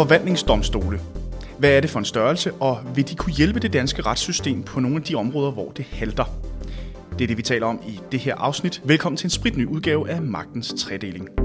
Forvaltningsdomstole. Hvad er det for en størrelse, og vil de kunne hjælpe det danske retssystem på nogle af de områder, hvor det halter? Det er det, vi taler om i det her afsnit. Velkommen til en spritny udgave af Magtens Tredeling.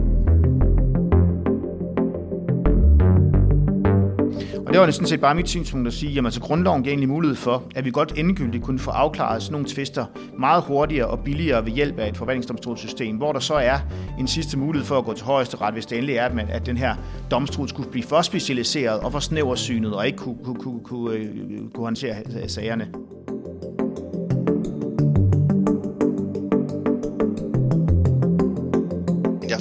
Og det var det sådan set bare mit synspunkt at sige, jamen altså grundloven giver egentlig mulighed for, at vi godt endegyldigt kunne få afklaret sådan nogle tvister meget hurtigere og billigere ved hjælp af et forvaltningsdomstolssystem, hvor der så er en sidste mulighed for at gå til højeste ret, hvis det endelig er, at, at den her domstol skulle blive for specialiseret og for snæversynet og ikke kunne, kunne, kunne, kunne, kunne, kunne håndtere sagerne.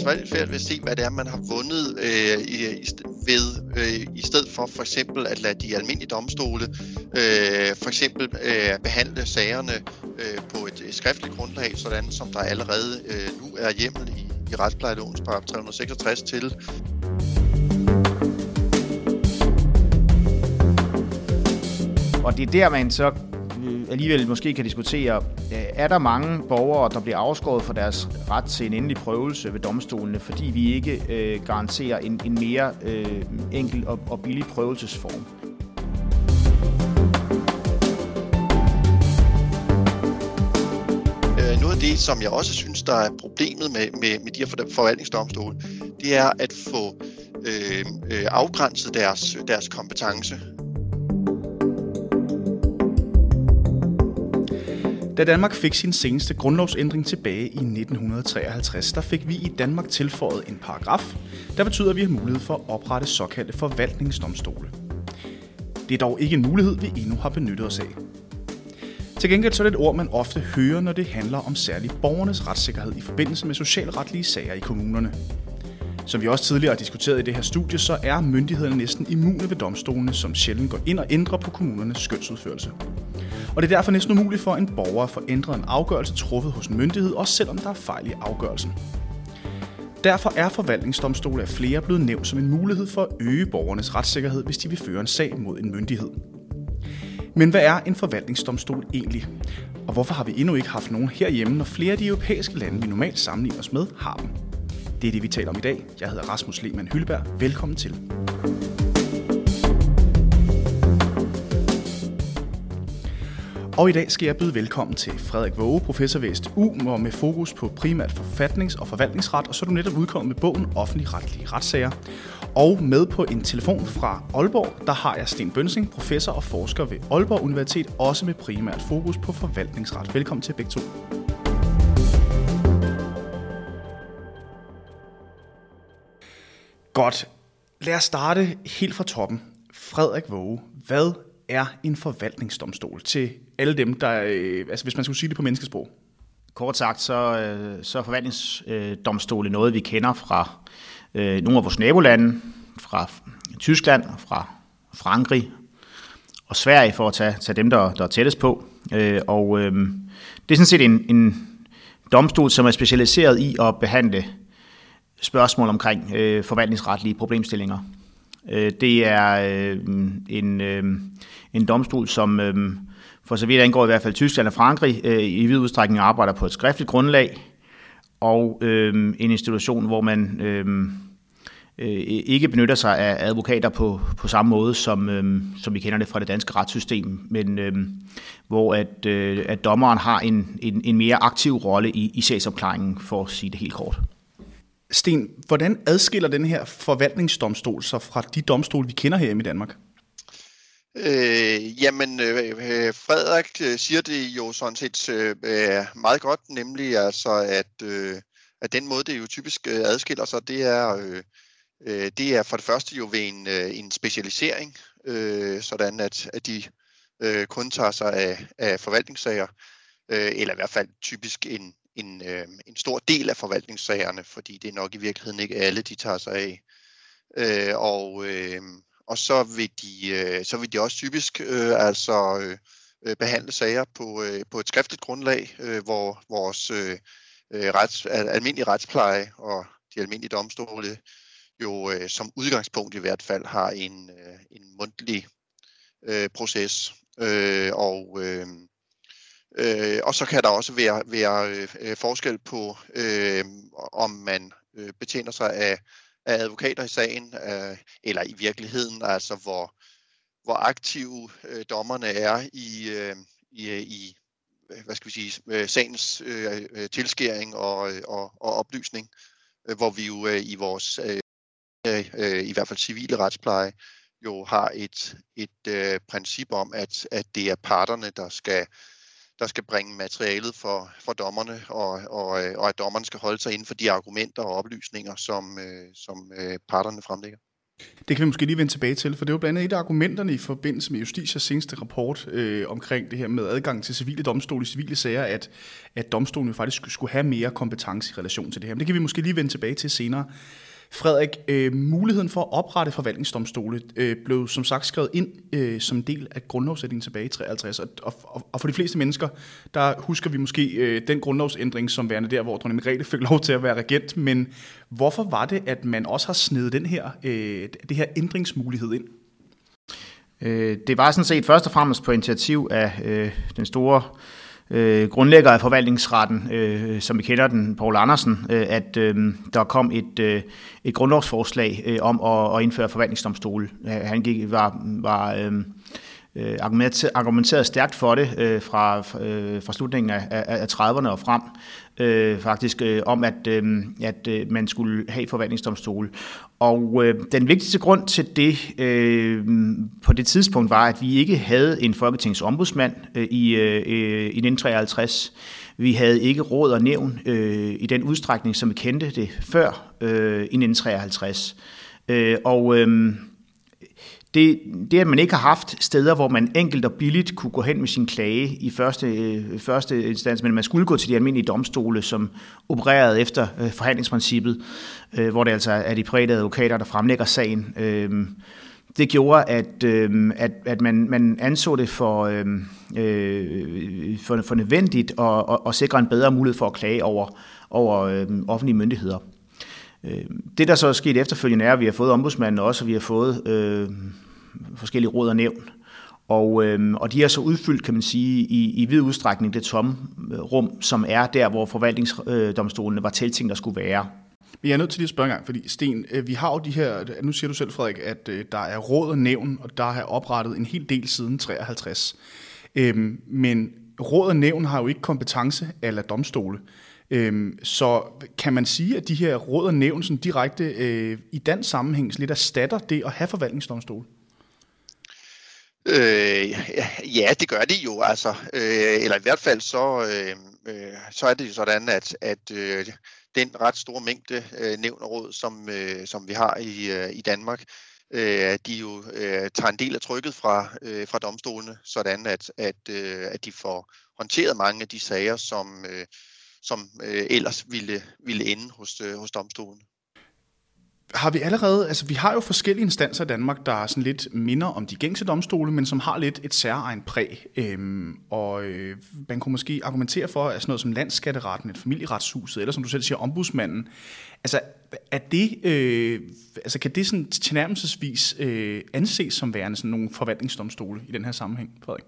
Svært, svært ved at se, hvad det er, man har vundet øh, i, i, ved, øh, i stedet for for eksempel at lade de almindelige domstole øh, for eksempel øh, behandle sagerne øh, på et, et skriftligt grundlag, sådan som der allerede øh, nu er hjemmel i, i retsplejelovens paragraf 366 til. Og det er der, man så alligevel måske kan diskutere, øh, er der mange borgere, der bliver afskåret fra deres ret til en endelig prøvelse ved domstolene, fordi vi ikke øh, garanterer en, en mere øh, enkel og, og billig prøvelsesform? Øh, noget af det, som jeg også synes, der er problemet med, med, med de her forvaltningsdomstole, det er at få øh, øh, afgrænset deres, deres kompetence. Da Danmark fik sin seneste grundlovsændring tilbage i 1953, der fik vi i Danmark tilføjet en paragraf, der betyder, at vi har mulighed for at oprette såkaldte forvaltningsdomstole. Det er dog ikke en mulighed, vi endnu har benyttet os af. Til gengæld så er det et ord, man ofte hører, når det handler om særligt borgernes retssikkerhed i forbindelse med socialretlige sager i kommunerne. Som vi også tidligere har diskuteret i det her studie, så er myndighederne næsten immune ved domstolene, som sjældent går ind og ændrer på kommunernes skønsudførelse. Og det er derfor næsten umuligt for en borger at få ændret en afgørelse truffet hos en myndighed, også selvom der er fejl i afgørelsen. Derfor er forvaltningsdomstole af flere blevet nævnt som en mulighed for at øge borgernes retssikkerhed, hvis de vil føre en sag mod en myndighed. Men hvad er en forvaltningsdomstol egentlig? Og hvorfor har vi endnu ikke haft nogen herhjemme, når flere af de europæiske lande, vi normalt sammenligner os med, har dem? Det er det, vi taler om i dag. Jeg hedder Rasmus Lehmann Hylberg. Velkommen til. Og i dag skal jeg byde velkommen til Frederik Våge, professor ved STU, hvor med fokus på primært forfatnings- og forvaltningsret, og så er du netop udkommet med bogen Offentlig retlige retssager. Og med på en telefon fra Aalborg, der har jeg Sten Bønsing, professor og forsker ved Aalborg Universitet, også med primært fokus på forvaltningsret. Velkommen til begge to. Godt. Lad os starte helt fra toppen. Frederik Våge, hvad er en forvaltningsdomstol til alle dem, der, øh, altså hvis man skulle sige det på menneskesprog? Kort sagt, så, øh, så er forvaltningsdomstole noget, vi kender fra øh, nogle af vores nabolande, fra Tyskland, fra Frankrig og Sverige, for at tage, tage dem, der, der er tættest på. Øh, og øh, det er sådan set en, en domstol, som er specialiseret i at behandle spørgsmål omkring øh, forvaltningsretlige problemstillinger. Øh, det er øh, en, øh, en domstol, som øh, for så vidt angår i hvert fald Tyskland og Frankrig, øh, i vid udstrækning arbejder på et skriftligt grundlag, og øh, en institution, hvor man øh, øh, ikke benytter sig af advokater på, på samme måde, som, øh, som vi kender det fra det danske retssystem, men øh, hvor at, øh, at dommeren har en, en, en mere aktiv rolle i, i sagsopklaringen, for at sige det helt kort. Sten, hvordan adskiller den her forvaltningsdomstol sig fra de domstole, vi kender her i Danmark? Øh, jamen, øh, øh, Frederik øh, siger det jo sådan set øh, øh, meget godt, nemlig altså, at, øh, at den måde, det jo typisk øh, adskiller sig, det er, øh, øh, det er for det første jo ved en, øh, en specialisering, øh, sådan at, at de øh, kun tager sig af, af forvaltningssager, øh, eller i hvert fald typisk en, en, øh, en stor del af forvaltningssagerne, fordi det er nok i virkeligheden ikke alle, de tager sig af. Øh, og, øh, og så vil de, øh, så vil de også typisk øh, altså øh, øh behandle sager på, øh, på et skriftligt grundlag, øh, hvor vores øh, øh rets, almindelige retspleje og de almindelige domstole jo øh, som udgangspunkt i hvert fald har en, øh, en mundtlig øh, proces. Øh, og øh, Øh, og så kan der også være, være øh, øh, forskel på, øh, om man øh, betjener sig af, af advokater i sagen, øh, eller i virkeligheden altså hvor, hvor aktive øh, dommerne er i, øh, i, i hvad skal vi sige, øh, sagens øh, øh, tilskæring og, og, og oplysning, hvor vi jo øh, i vores øh, øh, i hvert fald civile retspleje jo har et, et øh, princip om, at, at det er parterne, der skal der skal bringe materialet for, for dommerne, og, og, øh, og at dommerne skal holde sig inden for de argumenter og oplysninger, som, øh, som øh, parterne fremlægger. Det kan vi måske lige vende tilbage til, for det var blandt andet et af argumenterne i forbindelse med Justitias seneste rapport øh, omkring det her med adgang til civile domstole i civile sager, at, at domstolen faktisk skulle have mere kompetence i relation til det her. Men det kan vi måske lige vende tilbage til senere. Frederik, øh, muligheden for at oprette forvaltningsdomstole øh, blev som sagt skrevet ind øh, som en del af grundlovsætningen tilbage i 53, og, og, og for de fleste mennesker, der husker vi måske øh, den grundlovsændring som værende der, hvor dronning Margrethe fik lov til at være regent, men hvorfor var det, at man også har snedet den her, øh, det her ændringsmulighed ind? Øh, det var sådan set først og fremmest på initiativ af øh, den store øh, Øh, grundlægger af forvaltningsretten, øh, som vi kender den, Paul Andersen, øh, at øh, der kom et, øh, et grundlovsforslag øh, om at, at indføre forvaltningsdomstol. Han gik, var, var øh, øh argumenteret stærkt for det øh, fra, øh, fra slutningen af, af, af 30'erne og frem øh, faktisk øh, om, at, øh, at øh, man skulle have forvaltningsdomstole. Og øh, den vigtigste grund til det øh, på det tidspunkt var, at vi ikke havde en folketingsombudsmand øh, i, øh, øh i 1953. Vi havde ikke råd og nævn øh, i den udstrækning, som vi kendte det før øh, i 1953. Øh, og øh, det, det, at man ikke har haft steder, hvor man enkelt og billigt kunne gå hen med sin klage i første, øh, første instans, men man skulle gå til de almindelige domstole, som opererede efter øh, forhandlingsprincippet, øh, hvor det altså er de private advokater, der fremlægger sagen. Øh, det gjorde, at, øh, at, at man, man anså det for, øhm, øh, for, for nødvendigt at, at, at sikre en bedre mulighed for at klage over, over øh, offentlige myndigheder. Øh, det, der så er sket efterfølgende, er, at vi har fået ombudsmanden også, og vi har fået øh, forskellige råd og nævn. Og, øh, og de har så udfyldt, kan man sige, i, i vid udstrækning det tomme øh, rum, som er der, hvor forvaltningsdomstolene var tiltænkt at skulle være. Men jeg er nødt til lige at spørge en gang, fordi Sten, øh, vi har jo de her, nu siger du selv, Frederik, at der er råd og nævn, og der er oprettet en hel del siden 53. Øhm, men råd og nævn har jo ikke kompetence eller domstole. Øhm, så kan man sige, at de her råd og nævn sådan direkte øh, i den sammenhæng lidt erstatter det at have forvaltningsdomstol? Øh, ja, det gør de jo, altså. Øh, eller i hvert fald så, øh, øh, så er det jo sådan, at, at øh, den ret store mængde øh, nævn og råd, som, øh, som vi har i, øh, i Danmark, øh, de jo øh, tager en del af trykket fra, øh, fra domstolene, sådan at, at, øh, at de får håndteret mange af de sager, som, øh, som øh, ellers ville, ville ende hos, øh, hos domstolen. Har vi allerede, altså vi har jo forskellige instanser i Danmark, der er sådan lidt minder om de gængse domstole, men som har lidt et særegen præg. Øhm, og øh, man kunne måske argumentere for, at sådan noget som landskatteretten, et familieretshuset, eller som du selv siger, ombudsmanden, altså er det, øh, altså kan det sådan tilnærmelsesvis øh, anses som værende sådan nogle forvaltningsdomstole i den her sammenhæng, Frederik?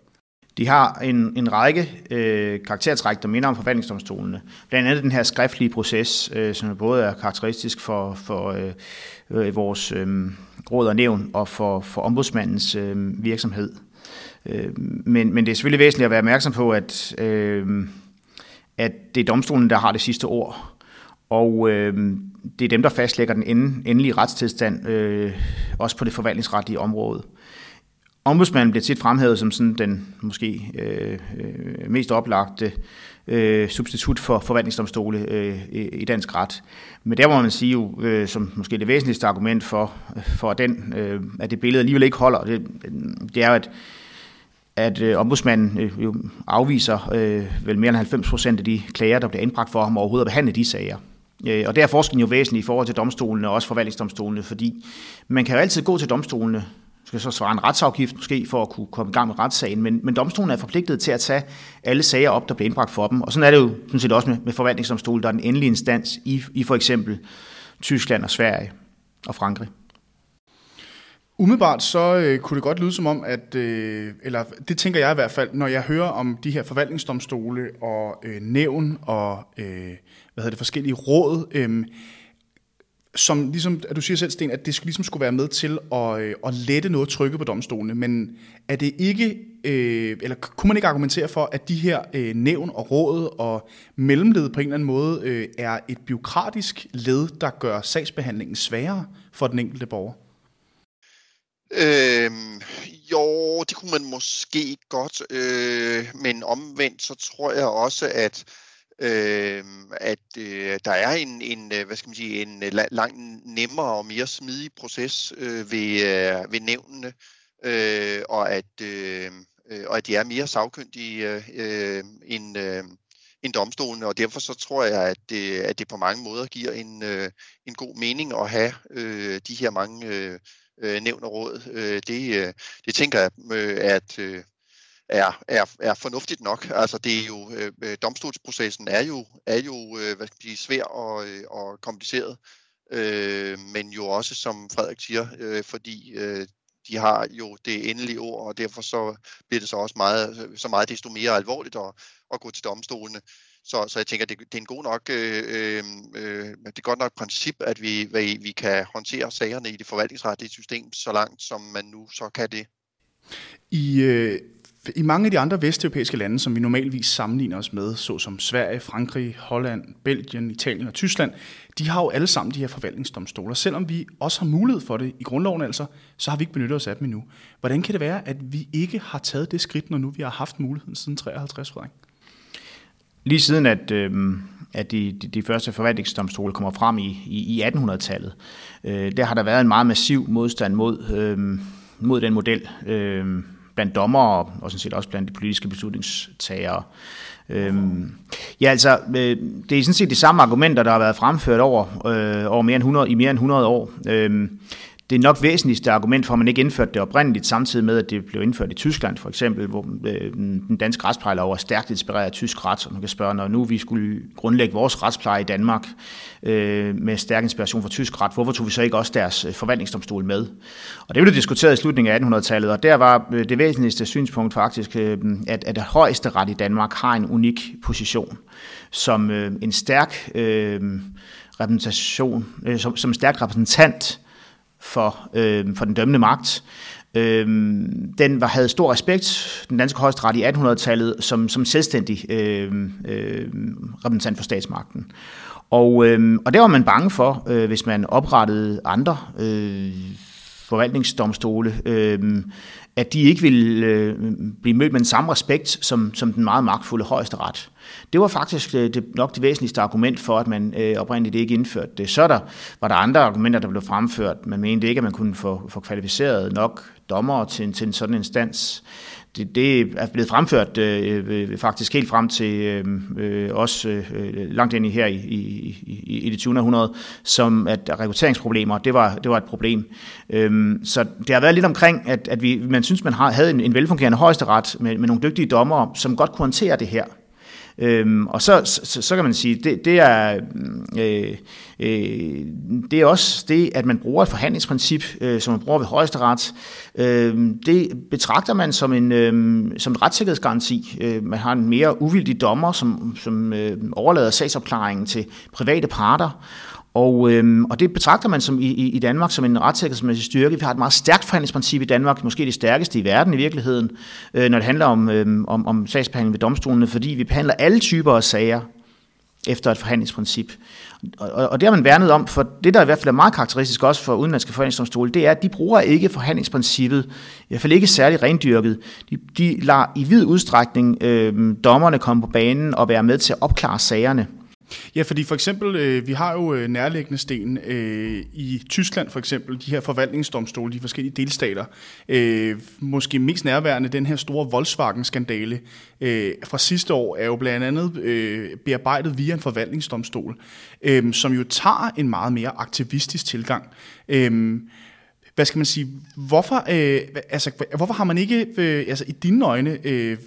De har en, en række øh, karaktertræk, der minder om forvaltningsdomstolene. Blandt andet den her skriftlige proces, øh, som både er karakteristisk for, for øh, øh, vores øh, råd og nævn og for, for ombudsmandens øh, virksomhed. Øh, men, men det er selvfølgelig væsentligt at være opmærksom på, at, øh, at det er domstolen, der har det sidste ord. Og øh, det er dem, der fastlægger den endelige retstilstand, øh, også på det forvaltningsretlige område. Ombudsmanden bliver tit fremhævet som sådan den måske øh, øh, mest oplagte øh, substitut for forvaltningsdomstole øh, i dansk ret. Men der må man sige jo, øh, som måske det væsentligste argument for, for den, øh, at det billede alligevel ikke holder, det, det er jo, at at øh, ombudsmanden øh, jo afviser øh, vel mere end 90 procent af de klager, der bliver indbragt for ham overhovedet at behandle de sager. Øh, og der er forskellen jo væsentlig i forhold til domstolene og også forvaltningsdomstolene, fordi man kan jo altid gå til domstolene skal så svare en retsafgift måske for at kunne komme i gang med retssagen, men, men domstolen er forpligtet til at tage alle sager op, der bliver indbragt for dem. Og sådan er det jo sådan set også med, med forvaltningsdomstolen, der er den endelige instans i, i for eksempel Tyskland og Sverige og Frankrig. Umiddelbart så øh, kunne det godt lyde som om, at, øh, eller det tænker jeg i hvert fald, når jeg hører om de her forvaltningsdomstole og øh, nævn og øh, hvad hedder det, forskellige råd, øh, som ligesom, at du siger selv, Sten, at det ligesom skulle være med til at, øh, at lette noget trykket på domstolene, men er det ikke, øh, eller kunne man ikke argumentere for, at de her øh, nævn og råd og mellemled på en eller anden måde øh, er et byråkratisk led, der gør sagsbehandlingen sværere for den enkelte borger? Øhm, jo, det kunne man måske godt, øh, men omvendt så tror jeg også, at Øhm, øh, at øh, der er en, en, øh, hvad skal man sige, en øh, langt nemmere og mere smidig proces øh, ved, øh, ved nævnene, øh, og, at, øh, øh, og at de er mere sagkyndige øh, end, øh, end domstolene, og derfor så tror jeg, at det, at det på mange måder giver en, øh, en god mening at have øh, de her mange øh, nævn og råd. Øh, det, øh, det tænker jeg, øh, at øh, er, er, er fornuftigt nok. Altså det er jo øh, øh domstolsprocessen er jo er jo øh, hvad skal sige, svær og, øh, og kompliceret, øh, men jo også som Frederik siger, øh, fordi øh, de har jo det endelige ord, og derfor så bliver det så også meget, så meget desto mere alvorligt at, at gå til domstolene. Så, så jeg tænker, det, det er en god nok, øh, øh, øh det er godt nok princip, at vi, vi, vi kan håndtere sagerne i det forvaltningsretlige system så langt, som man nu så kan det. I, øh, i mange af de andre vesteuropæiske lande, som vi normalvis sammenligner os med, såsom Sverige, Frankrig, Holland, Belgien, Italien og Tyskland, de har jo alle sammen de her forvaltningsdomstoler. Selvom vi også har mulighed for det i grundloven altså, så har vi ikke benyttet os af dem endnu. Hvordan kan det være, at vi ikke har taget det skridt, når nu vi har haft muligheden siden 53, Frederik? Lige siden at, øh, at de, de, de første forvaltningsdomstole kommer frem i, i, i 1800-tallet, øh, der har der været en meget massiv modstand mod, øh, mod den model. Øh, blandt dommere og, og sådan set også blandt de politiske beslutningstagere. Øhm, ja, altså, øh, det er sådan set de samme argumenter, der har været fremført over, øh, over mere end 100, i mere end 100 år. Øhm, det er nok væsentligste argument for, at man ikke indførte det oprindeligt, samtidig med, at det blev indført i Tyskland for eksempel, hvor øh, den danske retsplejelov er stærkt inspireret af tysk ret, og man kan spørge, når nu vi skulle grundlægge vores retspleje i Danmark øh, med stærk inspiration fra tysk ret, hvorfor tog vi så ikke også deres øh, forvaltningsdomstol med? Og det blev diskuteret i slutningen af 1800-tallet, og der var øh, det væsentligste synspunkt faktisk, øh, at, at højeste ret i Danmark har en unik position som øh, en stærk øh, repræsentation, øh, som, som stærk repræsentant for, øh, for den dømmende magt. Øh, den var, havde stor respekt, den danske højesteret i 1800-tallet, som, som selvstændig øh, øh, repræsentant for statsmagten. Og, øh, og det var man bange for, øh, hvis man oprettede andre øh, forvaltningsdomstole, øh, at de ikke ville øh, blive mødt med den samme respekt som, som den meget magtfulde højeste ret. Det var faktisk øh, det, nok det væsentligste argument for, at man øh, oprindeligt ikke indførte det. Så der, var der andre argumenter, der blev fremført. Man mente ikke, at man kunne få, få kvalificeret nok dommere til, til en sådan instans det, det er blevet fremført øh, øh, øh, faktisk helt frem til øh, øh, også øh, øh, langt ind i her i, i, i, i det 20. århundrede, som at rekrutteringsproblemer, det var, det var et problem. Øhm, så det har været lidt omkring, at, at vi, man synes, man har, havde en, en velfungerende højesteret med, med nogle dygtige dommere, som godt kunne håndtere det her. Øhm, og så, så, så kan man sige, det, det er mm, øh, øh, det er også det, at man bruger et forhandlingsprincip, øh, som man bruger ved højesteret. Øh, det betragter man som en, øh, som en retssikkerhedsgaranti. Øh, man har en mere uvildig dommer, som, som øh, overlader sagsopklaringen til private parter, og, øhm, og det betragter man som i, i Danmark som en retssikkerhedsmæssig styrke. Vi har et meget stærkt forhandlingsprincip i Danmark, måske det stærkeste i verden i virkeligheden, øh, når det handler om, øhm, om, om sagsbehandling ved domstolene, fordi vi behandler alle typer af sager efter et forhandlingsprincip. Og, og, og det har man værnet om, for det der i hvert fald er meget karakteristisk også for udenlandske forhandlingsdomstole, det er, at de bruger ikke forhandlingsprincippet, i hvert fald ikke særlig rendyrket. De, de lader i vid udstrækning øh, dommerne komme på banen og være med til at opklare sagerne. Ja, fordi for eksempel, øh, vi har jo øh, nærliggende sten øh, i Tyskland for eksempel, de her forvaltningsdomstole, de forskellige delstater. Øh, måske mest nærværende den her store Volkswagen-skandale øh, fra sidste år, er jo blandt andet øh, bearbejdet via en forvaltningsdomstol, øh, som jo tager en meget mere aktivistisk tilgang. Øh, hvad skal man sige, hvorfor, øh, altså, hvorfor har man ikke, øh, altså i dine øjne, øh,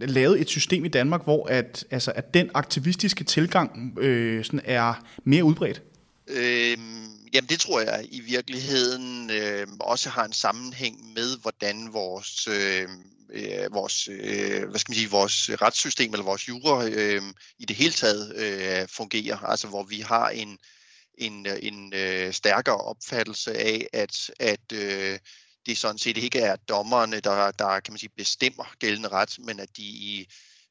lavet et system i Danmark, hvor at, altså, at den aktivistiske tilgang øh, sådan er mere udbredt? Øhm, jamen det tror jeg i virkeligheden øh, også har en sammenhæng med, hvordan vores, øh, øh, vores, øh, hvad skal man sige, vores retssystem eller vores jura øh, i det hele taget øh, fungerer. Altså hvor vi har en, en, øh, en øh, stærkere opfattelse af, at, at øh, det sådan set ikke er dommerne, der, der kan man sige, bestemmer gældende ret, men at de i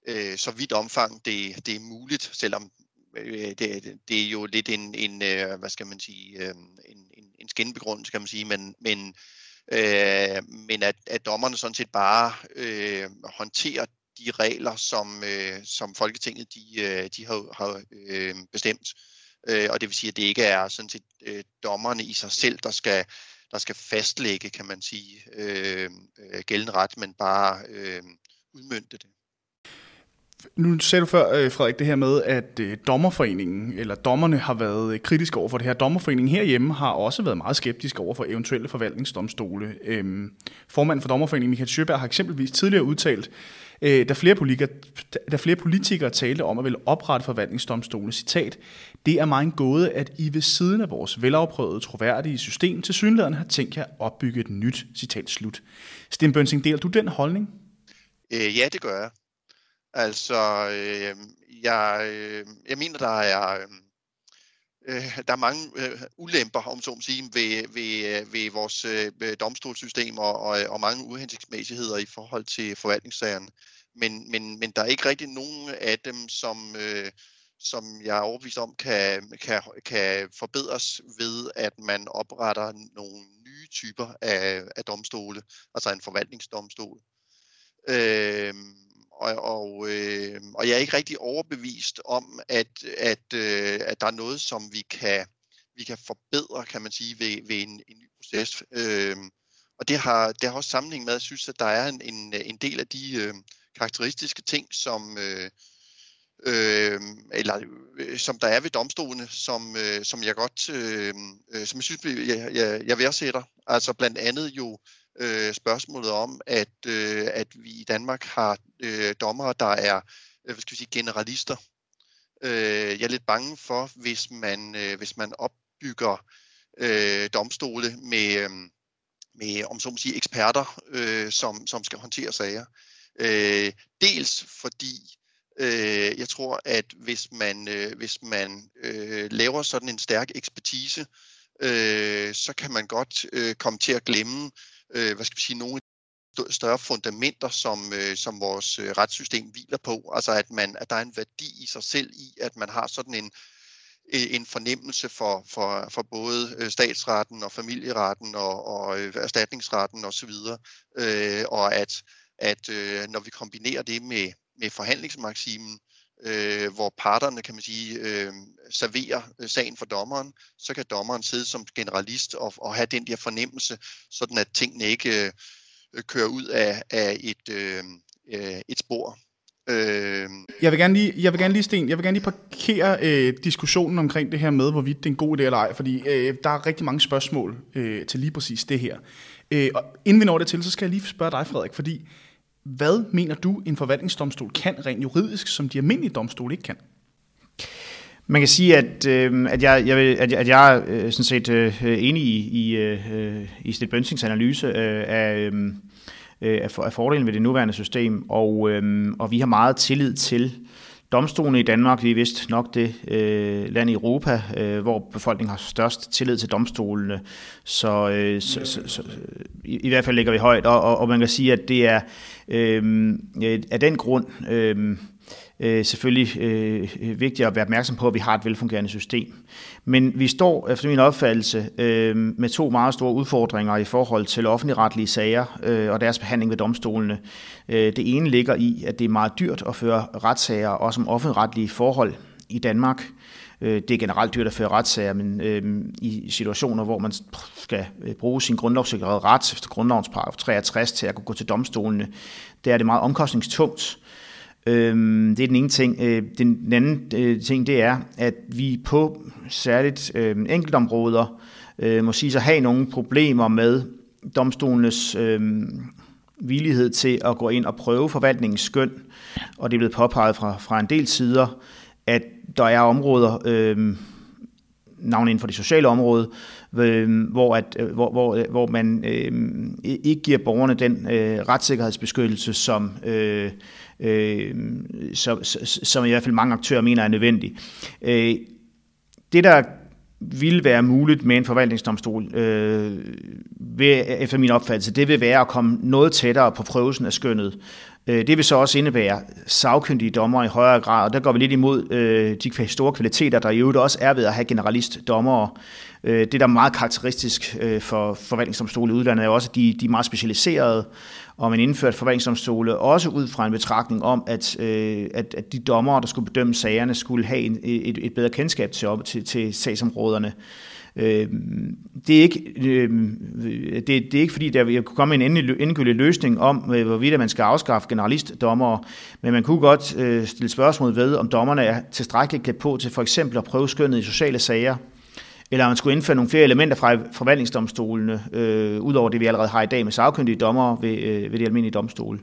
øh, så vidt omfang det, det er muligt, selvom øh, det, det er jo lidt en, en øh, hvad skal man sige, øh, en, en, en skinbegrundelse, kan man sige, men, men, øh, men at, at dommerne sådan set bare øh, håndterer de regler, som, øh, som Folketinget de, øh, de har, har øh, bestemt. Øh, øh, og det vil sige, at det ikke er sådan set øh, dommerne i sig selv, der skal, der skal fastlægge, kan man sige, øh, øh gældende ret, men bare øh, udmyndte det. Nu sagde du før, øh, Frederik, det her med, at øh, dommerforeningen, eller dommerne har været kritiske over for det her. Dommerforeningen herhjemme har også været meget skeptisk over for eventuelle forvaltningsdomstole. Øhm, formanden for dommerforeningen, Michael Sjøberg, har eksempelvis tidligere udtalt, Øh, da flere, politikere, da flere politikere talte om at ville oprette forvaltningsdomstole, citat, det er mig en gåde, at I ved siden af vores velafprøvede, troværdige system til synligheden har tænkt jer at opbygge et nyt, citat slut. Sten Bønsing, deler du den holdning? Øh, ja, det gør jeg. Altså, øh, jeg, øh, jeg mener, der er, øh, Øh, der er mange øh, ulemper, om så må sige, ved, ved, øh, ved vores øh, øh, domstolssystem og, og, og mange uhensigtsmæssigheder i forhold til forvaltningssagerne. Men, men, men der er ikke rigtig nogen af dem, som, øh, som jeg er overbevist om, kan, kan, kan forbedres ved, at man opretter nogle nye typer af, af domstole, altså en forvaltningsdomstol. Øh, og, og, øh, og jeg er ikke rigtig overbevist om, at, at, øh, at der er noget, som vi kan, vi kan forbedre, kan man sige, ved, ved en, en ny proces. Øh, og det har, det har også sammenhæng med, at jeg synes, at der er en, en, en del af de øh, karakteristiske ting, som, øh, øh, eller øh, som der er ved domstolene, som, øh, som jeg godt, øh, øh som jeg synes, jeg, jeg, jeg værdsætter. Altså blandt andet jo øh, spørgsmålet om, at, øh, at vi i Danmark har øh, dommere, der er øh, hvad skal vi sige, generalister. Øh, jeg er lidt bange for, hvis man, øh, hvis man opbygger øh, domstole med, øh, med, om så må sige, eksperter, øh, som, som skal håndtere sager. Øh, dels fordi øh, jeg tror, at hvis man, øh, hvis man øh, laver sådan en stærk ekspertise, øh, så kan man godt øh, komme til at glemme øh, hvad skal vi sige, nogle større fundamenter, som, øh, som vores øh, retssystem hviler på. Altså at, man, at der er en værdi i sig selv i, at man har sådan en, øh, en fornemmelse for, for, for både øh, statsretten og familieretten og, og øh, erstatningsretten osv. Øh, og at, at øh, når vi kombinerer det med, med forhandlingsmaksimen, øh, Øh, hvor parterne, kan man sige, øh, serverer øh, sagen for dommeren, så kan dommeren sidde som generalist og, og have den der fornemmelse, sådan at tingene ikke øh, kører ud af, af et, øh, øh et spor. Øh... Jeg vil gerne lige, jeg vil gerne lige, Sten, jeg vil gerne lige parkere øh, diskussionen omkring det her med, hvorvidt det er en god idé eller ej, fordi øh, der er rigtig mange spørgsmål øh, til lige præcis det her. Øh, og inden vi når det til, så skal jeg lige spørge dig, Frederik, fordi hvad mener du, en forvaltningsdomstol kan rent juridisk, som de almindelige domstole ikke kan? Man kan sige, at, øh, at jeg, jeg, at jeg, at jeg er sådan set øh, enig i, i, øh, i Sted Bønsings analyse øh, af, øh, øh af, af fordelen ved det nuværende system, og, øh, og vi har meget tillid til domstolene i Danmark. Vi er vist nok det øh, land i Europa, øh, hvor befolkningen har størst tillid til domstolene, så, øh, så, så, så i, i hvert fald ligger vi højt, og, og, og man kan sige, at det er øh, øh, af den grund... Øh, øh, selvfølgelig øh, vigtigt at være opmærksom på, at vi har et velfungerende system. Men vi står efter min opfattelse øh, med to meget store udfordringer i forhold til offentligretlige sager øh, og deres behandling ved domstolene. Øh, det ene ligger i, at det er meget dyrt at føre retssager, også om offentligretlige forhold i Danmark. Øh, det er generelt dyrt at føre retssager, men øh, i situationer, hvor man skal øh, bruge sin grundlovssikrede ret efter grundlovens paragraf 63 til at kunne gå til domstolene, der er det meget omkostningstungt. Øhm, det er den ene ting. Øh, den anden øh, ting, det er, at vi på særligt øh, enkeltområder øh, må sige så have nogle problemer med domstolenes øh, villighed til at gå ind og prøve forvaltningens skøn, og det er blevet påpeget fra, fra en del sider, at der er områder, øh, navn inden for det sociale område, øh, hvor, at, øh, hvor, hvor, øh, hvor man øh, ikke giver borgerne den øh, retssikkerhedsbeskyttelse, som øh, øh, som, som i hvert fald mange aktører mener er nødvendig. Øh, det, der vil være muligt med en forvaltningsdomstol, øh, ved, efter min opfattelse, det vil være at komme noget tættere på prøvelsen af skønnet. Øh, det vil så også indebære sagkyndige dommer i højere grad, og der går vi lidt imod øh, de store kvaliteter, der i øvrigt også er ved at have generalistdommere. Øh, det, der er meget karakteristisk øh, for forvaltningsdomstole i udlandet, er også, at de, de er meget specialiserede, og man indførte forvaltningsdomstole også ud fra en betragtning om, at, øh, at, at de dommere, der skulle bedømme sagerne, skulle have en, et, et bedre kendskab til, op, til, til sagsområderne. Øh, det, er ikke, øh, det, det er ikke fordi, der vil komme en endegyldig løsning om, øh, hvorvidt man skal afskaffe generalistdommere, men man kunne godt øh, stille spørgsmål ved, om dommerne er tilstrækkeligt klædt på til for eksempel at prøve skønnet i sociale sager, eller om man skulle indføre nogle flere elementer fra forvaltningsdomstolene, øh, udover det, vi allerede har i dag med sagkyndige dommer ved, øh, ved de almindelige domstole.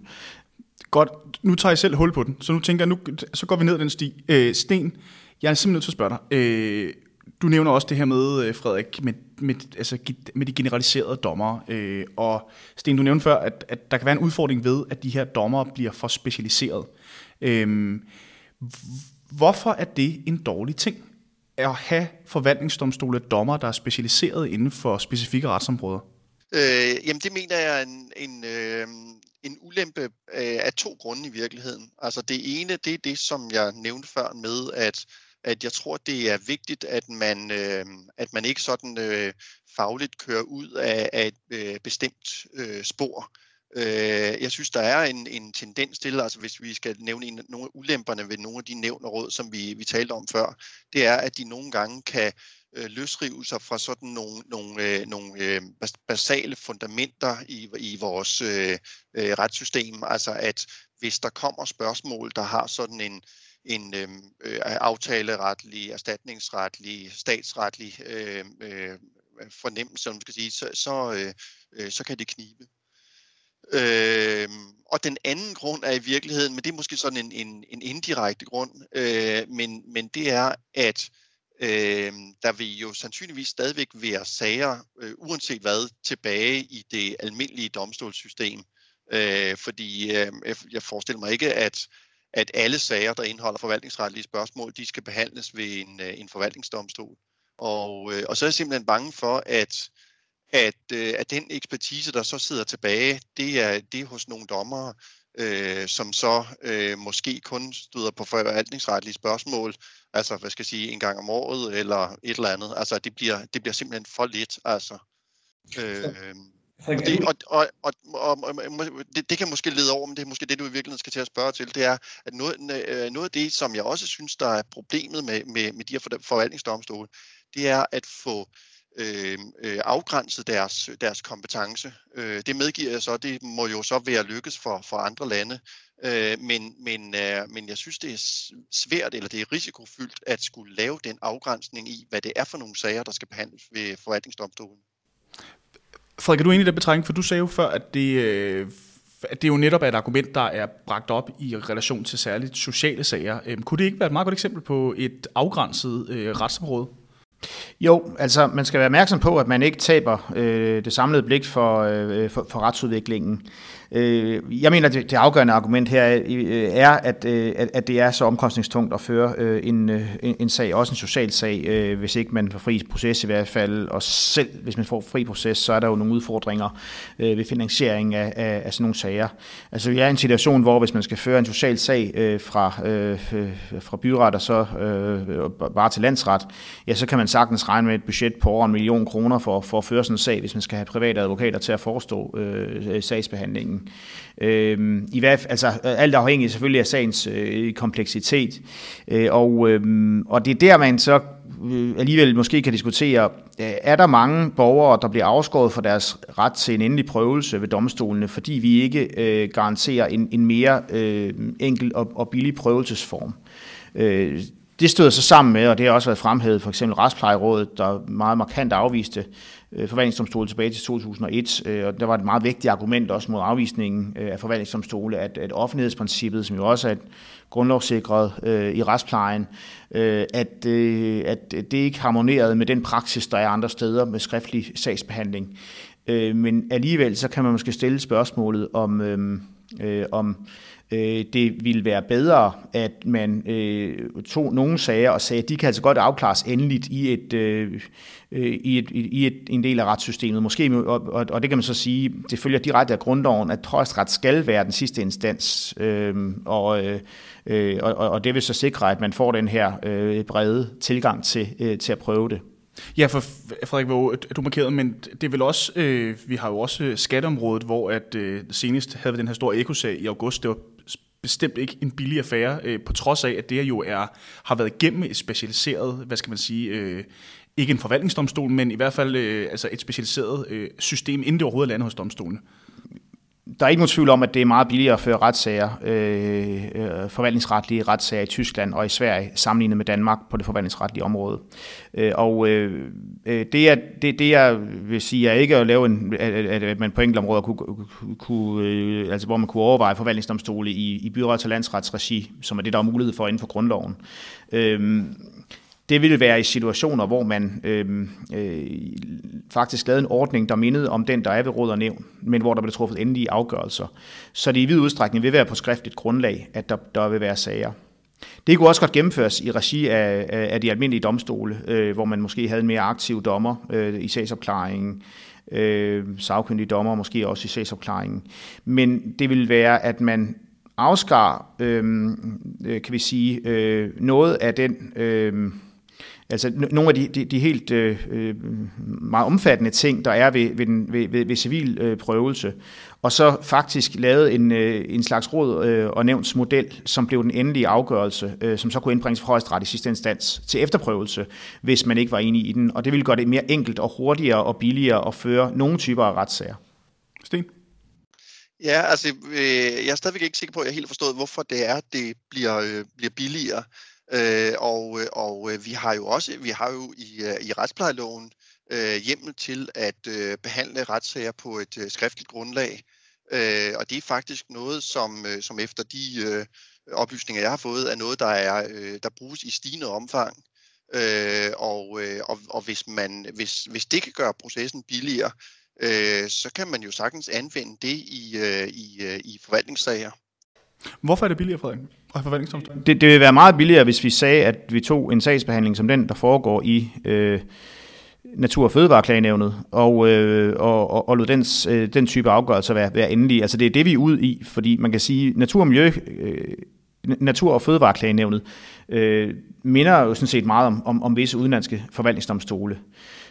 Godt, nu tager jeg selv hul på den, så nu tænker jeg, nu, så går vi ned den sti. Øh, Sten, jeg er simpelthen nødt til at spørge dig. Øh, du nævner også det her med, øh, Frederik, med, med, altså, med de generaliserede dommer. Øh, og Sten, du nævnte før, at, at der kan være en udfordring ved, at de her dommer bliver for specialiseret. Øh, hvorfor er det en dårlig ting? At have forvaltningsdomstole dommer, der er specialiseret inden for specifikke retsområder? Øh, jamen det mener jeg er en, en, øh, en ulempe øh, af to grunde i virkeligheden. Altså det ene, det er det, som jeg nævnte før med, at at jeg tror, det er vigtigt, at man, øh, at man ikke sådan øh, fagligt kører ud af, af et øh, bestemt øh, spor. Øh, jeg synes, der er en, en tendens til, altså hvis vi skal nævne en, nogle af ulemperne ved nogle af de nævn og råd, som vi, vi talte om før, det er, at de nogle gange kan øh, løsrive sig fra sådan nogle, nogle, øh, nogle øh, basale fundamenter i, i vores øh, øh, retssystem. Altså at hvis der kommer spørgsmål, der har sådan en, en øh, øh aftaleretlig, erstatningsretlig, statsretlig øh, øh, fornemmelse, om man skal sige, så, så, øh, øh, så kan det knibe. Øh, og den anden grund er i virkeligheden, men det er måske sådan en, en, en indirekte grund, øh, men, men det er, at øh, der vil jo sandsynligvis stadigvæk være sager, øh, uanset hvad, tilbage i det almindelige domstolssystem. Øh, fordi øh, jeg forestiller mig ikke, at at alle sager, der indeholder forvaltningsretlige spørgsmål, de skal behandles ved en, øh, en forvaltningsdomstol. Og, øh, og så er jeg simpelthen bange for, at, at, øh, at den ekspertise, der så sidder tilbage, det er, det er hos nogle dommere, øh, som så øh, måske kun støder på forvaltningsretlige spørgsmål, altså hvad skal jeg sige, en gang om året eller et eller andet. Altså det bliver, det bliver simpelthen for lidt. Altså. Øh, og det, og, og, og, og, og det, det kan måske lede over, men det er måske det, du i virkeligheden skal til at spørge til, det er, at noget, øh, noget af det, som jeg også synes, der er problemet med, med, med de her forvaltningsdomstole, det er at få øh, Øh, øh, afgrænset deres, deres kompetence. Øh, det medgiver jeg så, det må jo så være lykkes for, for andre lande, øh, men, men, øh, men jeg synes, det er svært, eller det er risikofyldt, at skulle lave den afgrænsning i, hvad det er for nogle sager, der skal behandles ved forvaltningsdomstolen. Frederik, er du enig i den betragtning? For du sagde jo før, at det, øh, at det jo netop er et argument, der er bragt op i relation til særligt sociale sager. Øhm, kunne det ikke være et meget godt eksempel på et afgrænset øh, retsområde? Jo, altså man skal være opmærksom på, at man ikke taber øh, det samlede blik for, øh, øh for, for retsudviklingen. Øh, jeg mener, det, det afgørende argument her er, øh, at, øh, at, at det er så omkostningstungt at føre øh, øh, en, en sag, også en social sag, øh, hvis ikke man får fri proces i hvert fald, og selv hvis man får fri proces, så er der jo nogle udfordringer øh, ved finansiering af, af, af sådan nogle sager. Altså vi er i en situation, hvor hvis man skal føre en social sag øh, fra, øh, fra byret og så øh, bare til landsret, ja, så kan man sagtens regne med et budget på over en million kroner for, for at føre sådan en sag, hvis man skal have private advokater til at forestå øh, sagsbehandlingen. Øh, i hvert, altså øh, alt afhængigt selvfølgelig af sagens øh, kompleksitet. Øh, og, øh, og det er der, man så øh, alligevel måske kan diskutere, øh, er der mange borgere, der bliver afskåret for deres ret til en endelig prøvelse ved domstolene, fordi vi ikke øh, garanterer en, en mere øh, enkel og, og billig prøvelsesform. Øh, det støder så sammen med, og det har også været fremhævet, for eksempel Retsplejerådet, der meget markant afviste Øh, forvaltningsdomstole tilbage til 2001, øh, og der var et meget vigtigt argument også mod afvisningen øh, af forvaltningsdomstole, at, at offentlighedsprincippet, som jo også er et grundlovssikret øh, i retsplejen, øh, at, øh, at det ikke harmonerede med den praksis, der er andre steder med skriftlig sagsbehandling. Øh, men alligevel så kan man måske stille spørgsmålet om, øh, øh, om øh, det ville være bedre, at man øh, tog nogle sager og sagde, at de kan altså godt afklares endeligt i et, øh, øh, i et, i et, en del af retssystemet. Måske, og, og, og det kan man så sige, det følger direkte af grundloven, at højesteret skal være den sidste instans, øh, og, øh, øh og, og det vil så sikre, at man får den her øh, brede tilgang til, øh, til at prøve det. Ja, for Frederik, hvor du markerede, men det er vel også, øh, vi har jo også øh, skatteområdet, hvor at øh, senest havde vi den her store ekosag i august, det var bestemt ikke en billig affære, øh, på trods af, at det jo er, har været igennem et specialiseret, hvad skal man sige, øh, ikke en forvaltningsdomstol, men i hvert fald øh, altså et specialiseret øh, system, inden det overhovedet lander hos domstolen der er ikke nogen tvivl om, at det er meget billigere at føre retssager, øh, øh, forvaltningsretlige retssager i Tyskland og i Sverige, sammenlignet med Danmark på det forvaltningsretlige område. Øh, og øh, øh det, er, det, det jeg vil sige, er ikke at lave en, at, at man på enkelte områder kunne, kunne øh, altså hvor man kunne overveje forvaltningsdomstole i, i byrets- og landsretsregi, som er det, der er mulighed for inden for grundloven. Øh, det ville være i situationer, hvor man øh, øh, faktisk lavede en ordning, der mindede om den, der er ved råd og nævn, men hvor der blev truffet endelige afgørelser. Så det i vid udstrækning vil være på skriftligt grundlag, at der, der vil være sager. Det kunne også godt gennemføres i regi af, af de almindelige domstole, øh, hvor man måske havde en mere aktiv dommer øh, i sagsopklaringen, øh, sagkyndige dommer måske også i sagsopklaringen. Men det vil være, at man afskar, øhm, øh kan vi sige, øh, noget af den... Øh, Altså nogle af de, de, de helt øh, øh, meget omfattende ting, der er ved, ved, den, ved, ved, ved civil øh, prøvelse, og så faktisk lavet en, øh, en slags råd øh, og nævnsmodel, som blev den endelige afgørelse, øh, som så kunne indbringes for højesteret i sidste instans til efterprøvelse, hvis man ikke var enig i den. Og det ville gøre det mere enkelt og hurtigere og billigere at føre nogle typer af retssager. Sten? Ja, altså, øh, jeg er stadigvæk ikke sikker på, at jeg helt forstået, hvorfor det er, det bliver, øh, bliver billigere. Øh, og og øh, vi har jo også vi har jo i, øh, i retsplejeloven øh, hjemmel til at øh, behandle retssager på et øh, skriftligt grundlag. Øh, og det er faktisk noget, som, øh, som efter de øh, oplysninger, jeg har fået, er noget, der, er, øh, der bruges i stigende omfang. Øh, og, øh, og, og hvis, man, hvis, hvis det kan gøre processen billigere, øh, så kan man jo sagtens anvende det i, øh, i, øh, i forvaltningssager. Hvorfor er det billigere, Frederik? Det, det vil være meget billigere, hvis vi sagde, at vi tog en sagsbehandling som den, der foregår i øh, Natur- og Fødevareklagenævnet, og, øh, og, og, og lod den, øh, den type afgørelser være, være endelig. Altså det er det, vi er ude i, fordi man kan sige, natur og miljø, øh, Natur- og Fødevareklagenævnet øh, minder jo sådan set meget om, om, om visse udenlandske forvaltningsdomstole.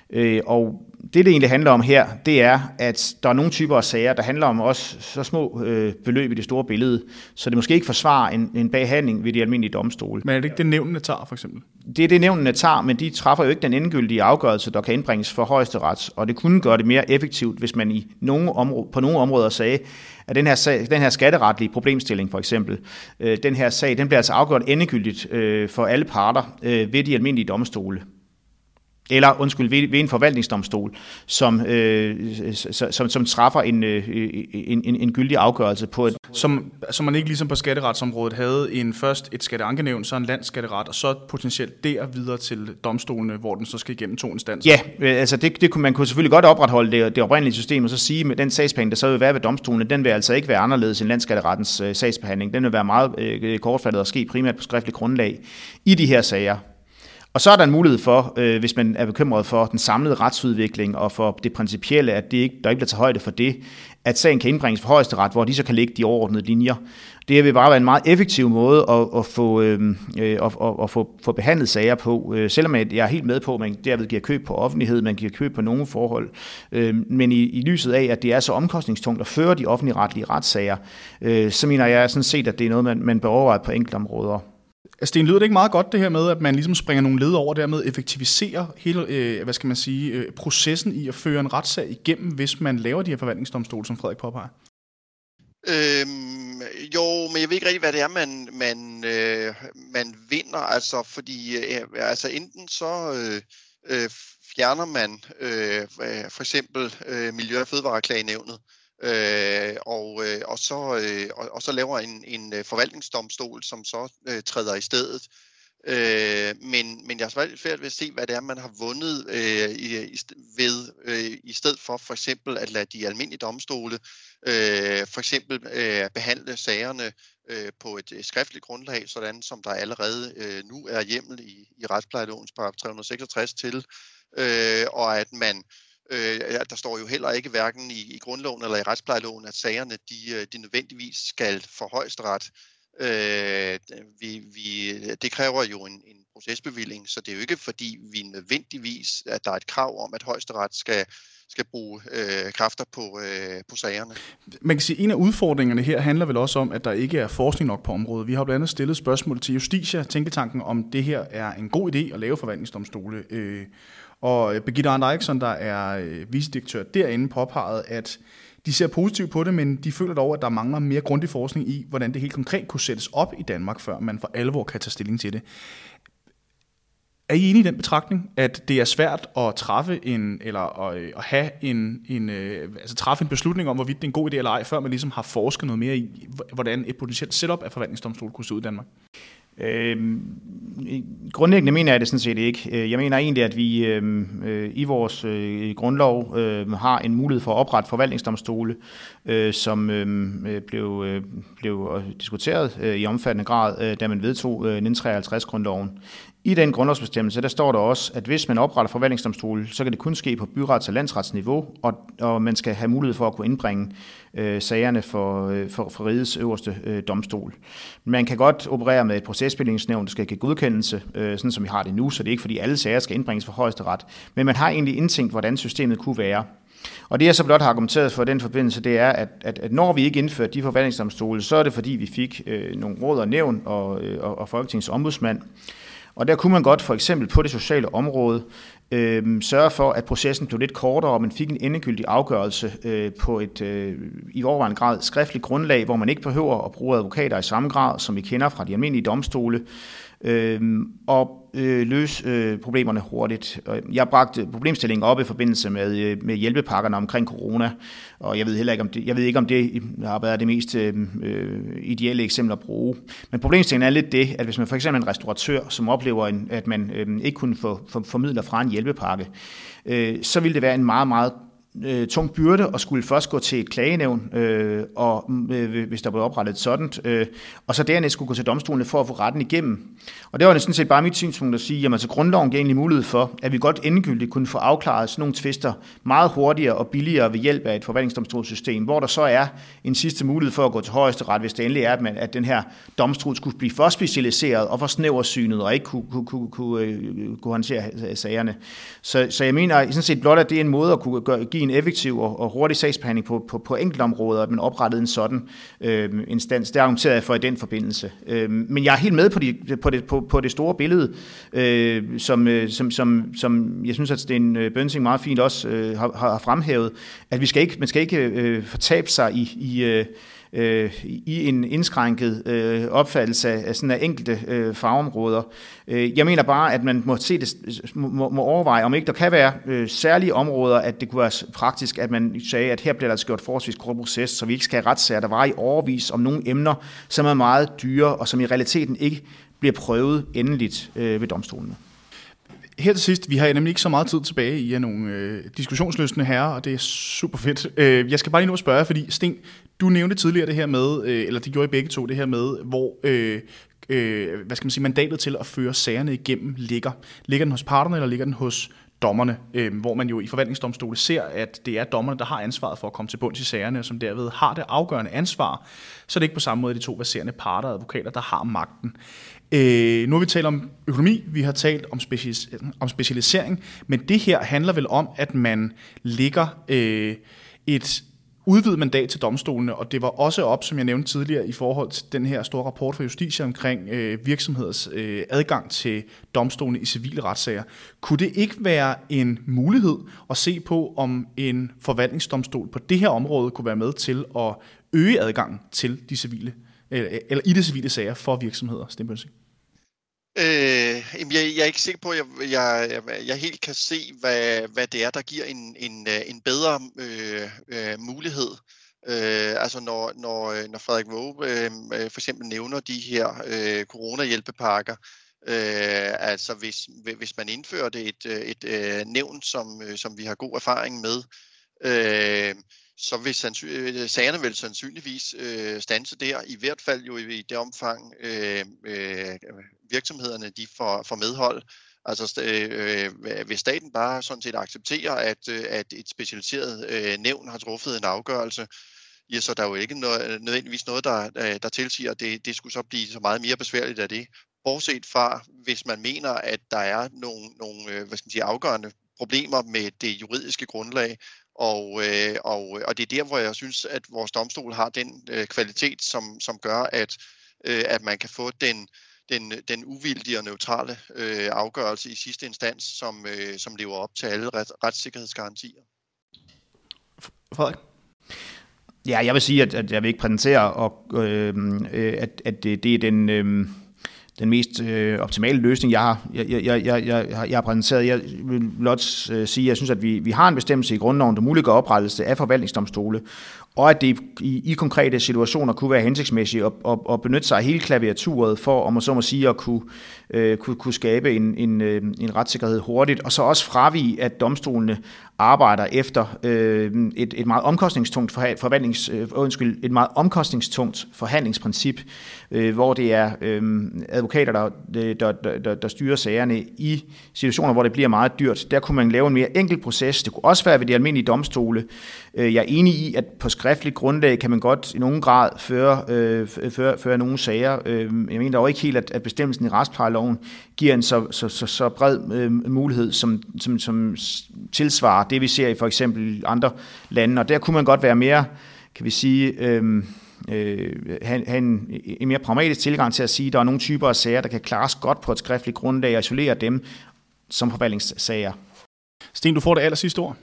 Øh, og det, det egentlig handler om her, det er, at der er nogle typer af sager, der handler om også så små øh, beløb i det store billede, så det måske ikke forsvarer en, en behandling ved de almindelige domstole. Men er det ikke det nævnene tager, for eksempel? Det er det nævnene tager, men de træffer jo ikke den endegyldige afgørelse, der kan indbringes for højeste ret, og det kunne gøre det mere effektivt, hvis man i nogle områder, på nogle områder sagde, at den her, sag, den her skatteretlige problemstilling for eksempel, øh, den her sag, den bliver altså afgjort endegyldigt øh, for alle parter øh, ved de almindelige domstole eller undskyld, ved, ved en forvaltningsdomstol, som, øh, som, som træffer en, øh, en, en, en gyldig afgørelse på et... Som, som man ikke ligesom på skatteretsområdet havde en først et skatteankenævn, så en landsskatteret, og så potentielt der videre til domstolene, hvor den så skal igennem to instanser. Ja, øh, altså det, det kunne man kunne selvfølgelig godt opretholde det, det oprindelige system, og så sige, med den sagsbehandling, der så vil være ved domstolene, den vil altså ikke være anderledes end landsskatterettens øh, sagsbehandling. Den vil være meget øh, kortfattet og ske primært på skriftlig grundlag i de her sager. Og så er der en mulighed for, øh, hvis man er bekymret for den samlede retsudvikling og for det principielle, at det ikke, der ikke bliver taget højde for det, at sagen kan indbringes for højesteret, hvor de så kan lægge de overordnede linjer. Det vil bare være en meget effektiv måde at, at, få, øhm, øh, at, at, at få, få behandlet sager på, øh, selvom jeg er helt med på, at man derved giver køb på offentlighed, man giver køb på nogle forhold. Øh, men i, i lyset af, at det er så omkostningstungt at føre de offentlige retlige retssager, øh, så mener jeg sådan set, at det er noget, man, man bør overveje på enkelte områder. Altså, Sten, lyder det ikke meget godt det her med, at man ligesom springer nogle led over, dermed effektiviserer hele, øh, hvad skal man sige, øh, processen i at føre en retssag igennem, hvis man laver de her forvaltningsdomstole, som Frederik påpeger? Øhm, jo, men jeg ved ikke rigtig, hvad det er, man, man, øh, man vinder, altså, fordi øh, altså enten så øh, øh, fjerner man øh, øh for eksempel øh, Miljø- og Fødevareklagenævnet, øh, Øh, og, øh, og, så, øh, og, og så laver en, en øh, forvaltningsdomstol, som så øh, træder i stedet. Øh, men, men jeg er svært ved at se, hvad det er, man har vundet øh, i, i, ved, øh, i stedet for for eksempel at lade de almindelige domstole øh, for eksempel øh, behandle sagerne øh, på et øh, skriftligt grundlag, sådan som der allerede øh, nu er hjemmel i, i retsplejelovens paragraf 366 til, øh, og at man Øh, Øh, der står jo heller ikke hverken i, i grundloven eller i retsplejeloven, at sagerne de, øh, de nødvendigvis skal for højesteret. Øh, vi, vi, det kræver jo en, en procesbevilling, så det er jo ikke fordi vi nødvendigvis, at der er et krav om, at højesteret skal, skal bruge øh, kræfter på, øh, på sagerne. Man kan sige, at en af udfordringerne her handler vel også om, at der ikke er forskning nok på området. Vi har blandt andet stillet spørgsmål til Justitia, tænketanken, om det her er en god idé at lave forvaltningsdomstole. Øh, og øh, Birgitte Arndt Eriksson, der er øh, vicedirektør derinde, påpegede, at de ser positivt på det, men de føler dog, at der mangler mere grundig forskning i, hvordan det helt konkret kunne sættes op i Danmark, før man for alvor kan tage stilling til det. Er I enige i den betragtning, at det er svært at træffe en, eller at, at have en, en, øh, altså træffe en beslutning om, hvorvidt det er en god idé eller ej, før man ligesom har forsket noget mere i, hvordan et potentielt setup af forvaltningsdomstol kunne se ud i Danmark? Øh, grundlæggende mener jeg det sådan set ikke. Øh, jeg mener egentlig, at vi øhm, øh, i vores øh, grundlov øh, har en mulighed for at oprette forvaltningsdomstole, øh, som øhm, øh, blev, øh, blev øh, diskuteret øh, i omfattende grad, øh, da man vedtog øh, 1953-grundloven. I den grundlovsbestemmelse, der står der også, at hvis man opretter forvaltningsdomstol, så kan det kun ske på byrets- og landsretsniveau, og, og man skal have mulighed for at kunne indbringe øh, sagerne for, øh, for, for rigets øverste øh, domstol. Man kan godt operere med et procesbevillingsnævn, der skal give godkendelse, øh, sådan som vi har det nu, så det er ikke fordi alle sager skal indbringes for højeste ret, men man har egentlig indtænkt, hvordan systemet kunne være. Og det jeg så blot har argumenteret for den forbindelse, det er, at, at, at når vi ikke indførte de forvaltningsdomstole, så er det fordi, vi fik øh, nogle råd og nævn og, øh, og, og Folketingets ombudsmand, og der kunne man godt for eksempel på det sociale område øh, sørge for, at processen blev lidt kortere, og man fik en endegyldig afgørelse øh, på et øh, i overvejende grad skriftligt grundlag, hvor man ikke behøver at bruge advokater i samme grad, som vi kender fra de almindelige domstole, øh, og øh, løse øh, problemerne hurtigt. Jeg bragte problemstillingen op i forbindelse med, øh, med hjælpepakkerne omkring corona, og jeg ved heller ikke, om det, jeg ved ikke, om det øh, har været det mest øh, øh, ideelle eksempel at bruge. Men problemstillingen er lidt det, at hvis man for eksempel er en restauratør, som oplever, en, at man øh, ikke kunne få for, formidler fra en hjælpepakke, øh, så ville det være en meget, meget øh, tung byrde og skulle først gå til et klagenævn, øh, og, øh, hvis der blev oprettet sådan, øh, og så dernæst skulle gå til domstolene for at få retten igennem. Og det var sådan set bare mit synspunkt at sige, at altså, grundloven giver egentlig mulighed for, at vi godt endegyldigt kunne få afklaret sådan nogle tvister meget hurtigere og billigere ved hjælp af et forvaltningsdomstolssystem, hvor der så er en sidste mulighed for at gå til højeste ret, hvis det endelig er, at, man, at den her domstol skulle blive for specialiseret og for snæversynet og ikke kunne, kunne, kunne, kunne, øh, kunne håndtere sagerne. Så, så jeg mener sådan set blot, at det er en måde at kunne gøre, give en effektiv og, og hurtig sagsbehandling på, på, på enkeltområder, at man oprettede en sådan øh, instans. Det argumenterer jeg for i den forbindelse. Øh, men jeg er helt med på, de, på, det, på, på det store billede, øh, som, øh, som, som, som jeg synes, at Sten øh, Bønsing meget fint også øh, har, har fremhævet, at vi skal ikke, man skal ikke øh, fortabe sig i, i øh, øh, i en indskrænket øh, opfattelse af, af sådan af enkelte øh, fagområder. Øh, jeg mener bare, at man må, se det, må, må overveje, om ikke der kan være øh, særlige områder, at det kunne være praktisk, at man sagde, at her bliver der altså gjort forholdsvis kort proces, så vi ikke skal have retssager, der var i overvis om nogle emner, som er meget dyre, og som i realiteten ikke bliver prøvet endeligt øh, ved domstolene. Her til sidst, vi har nemlig ikke så meget tid tilbage i nogle øh, diskussionsløsende herrer, og det er super fedt. Øh, jeg skal bare lige nu spørge, fordi Sten, du nævnte tidligere det her med, øh, eller det gjorde I begge to, det her med, hvor øh, øh, hvad skal man sige, mandatet til at føre sagerne igennem ligger. Ligger den hos parterne, eller ligger den hos dommerne, øh, hvor man jo i forvaltningsdomstole ser, at det er dommerne, der har ansvaret for at komme til bunds i sagerne, og som derved har det afgørende ansvar, så det er ikke på samme måde de to baserende parter og advokater, der har magten. Øh, nu har vi talt om økonomi, vi har talt om, specialis- om specialisering, men det her handler vel om, at man ligger øh, et udvidet mandat til domstolene, og det var også op, som jeg nævnte tidligere, i forhold til den her store rapport fra Justitia omkring øh, virksomheders øh, adgang til domstolene i civile retssager. Kunne det ikke være en mulighed at se på, om en forvaltningsdomstol på det her område kunne være med til at øge adgangen til de civile, eller, eller i de civile sager for virksomheder, Stenbønsing? Øh, jeg, jeg er ikke sikker på, at jeg, jeg, jeg helt kan se, hvad, hvad det er, der giver en, en, øh, en bedre øh, øh, mulighed. Øh, altså når, når, øh, når Frederik Våge øh, øh, for eksempel nævner de her øh, coronahjælpepakker, øh, altså hvis, hvis man indførte et, et, et øh, nævn, som, som vi har god erfaring med, øh, så vil sandsyn- sagerne vel sandsynligvis øh, stanse der, i hvert fald jo i, i det omfang øh, øh, virksomhederne de får, får medhold. Altså øh, øh hvis staten bare sådan set accepterer, at, øh, at et specialiseret øh, nævn har truffet en afgørelse, ja, så der er jo ikke noget, nødvendigvis noget, der, øh, der tilsiger, at det, det skulle så blive så meget mere besværligt af det. Bortset fra, hvis man mener, at der er nogle, nogle hvad skal man sige, afgørende problemer med det juridiske grundlag, og, øh, og, og det er der, hvor jeg synes, at vores domstol har den øh, kvalitet, som, som gør, at, øh, at man kan få den, den, den uvildige og neutrale øh, afgørelse i sidste instans, som, øh, som lever op til alle ret, retssikkerhedsgarantier. Frederik? Ja, jeg vil sige, at, at jeg vil ikke præsentere, og, øhm, øh, at, at det, det er den... Øh, den mest øh, optimale løsning, jeg har, jeg, jeg, jeg, jeg, jeg, jeg har præsenteret. Jeg vil blot øh, sige, at jeg synes, at vi, vi har en bestemmelse i grundloven, der muliggør oprettelse af forvaltningsdomstole, og at det i, i konkrete situationer kunne være hensigtsmæssigt at, at, at benytte sig af hele klaviaturet for, om man så må sige, at kunne, øh, kunne, kunne skabe en, en, øh, en retssikkerhed hurtigt, og så også fravige, at domstolene arbejder efter øh, et, et meget omkostningstungt forhandlings, øh, undskyld, et meget omkostningstungt forhandlingsprincip, øh, hvor det er øh, advokater, øh, der, der, der, der styrer sagerne i situationer, hvor det bliver meget dyrt. Der kunne man lave en mere enkel proces. Det kunne også være ved de almindelige domstole. Øh, jeg er enig i, at på skriftligt grundlag kan man godt i nogen grad føre, øh, føre, føre nogle sager. Øh, jeg mener dog ikke helt, at, at bestemmelsen i retsplejeloven giver en så, så, så, så bred øh, mulighed, som, som, som tilsvarer det, vi ser i for eksempel andre lande. Og der kunne man godt være mere, kan vi sige... Øh, øh, have, have en, en mere pragmatisk tilgang til at sige, at der er nogle typer af sager, der kan klares godt på et skriftligt grundlag og isolere dem som forvaltningssager. Sten, du får det aller sidste ord.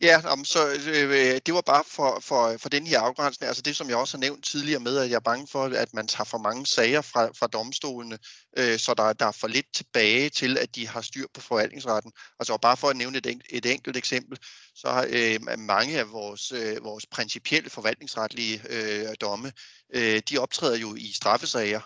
Ja, så øh, øh, det var bare for, for, for den her afgrænsning, altså det som jeg også har nævnt tidligere med, at jeg er bange for, at man tager for mange sager fra, fra domstolene, øh, så der, der er for lidt tilbage til, at de har styr på forvaltningsretten. Altså bare for at nævne et, et enkelt eksempel, så har øh, mange af vores, øh, vores principielle forvaltningsretlige øh, domme, øh, de optræder jo i straffesager,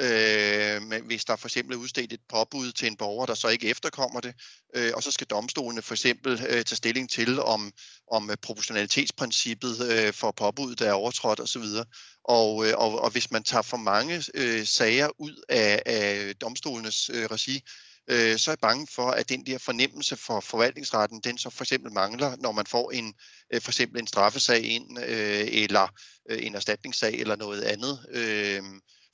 øh, hvis der for eksempel er udstedt et påbud til en borger, der så ikke efterkommer det, øh, og så skal domstolene for eksempel øh, tage stilling til, om, om proportionalitetsprincippet øh, for påbuddet er overtrådt osv. Og, øh, og, og hvis man tager for mange øh, sager ud af, af domstolenes øh, regi, øh, så er jeg bange for, at den der fornemmelse for forvaltningsretten, den så for eksempel mangler, når man får en øh, for eksempel en straffesag ind, øh, eller øh, en erstatningssag eller noget andet. Øh,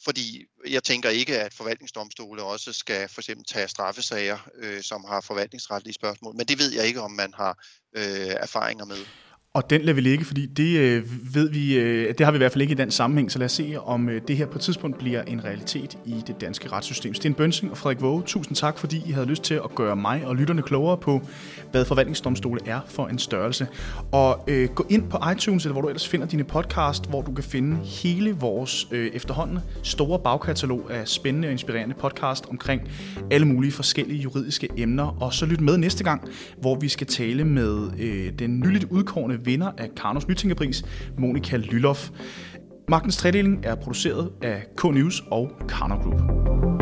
fordi jeg tænker ikke, at forvaltningsdomstole også skal for eksempel tage straffesager, øh, som har forvaltningsretlige spørgsmål. Men det ved jeg ikke, om man har øh, erfaringer med. Og den lader vi ligge, fordi det øh, ved vi, øh, det har vi i hvert fald ikke i den sammenhæng, så lad os se, om øh, det her på et tidspunkt bliver en realitet i det danske retssystem. Sten Bønsing og Frederik Våge, tusind tak, fordi I havde lyst til at gøre mig og lytterne klogere på, hvad forvaltningsdomstole er for en størrelse. Og øh, gå ind på iTunes, eller hvor du ellers finder dine podcast, hvor du kan finde hele vores øh, efterhånden store bagkatalog af spændende og inspirerende podcast omkring alle mulige forskellige juridiske emner. Og så lyt med næste gang, hvor vi skal tale med øh, den nyligt udkårende vinder af Karnos Nytænkepris, Monika Lyloff. Magtens tredeling er produceret af K-News og Karno Group.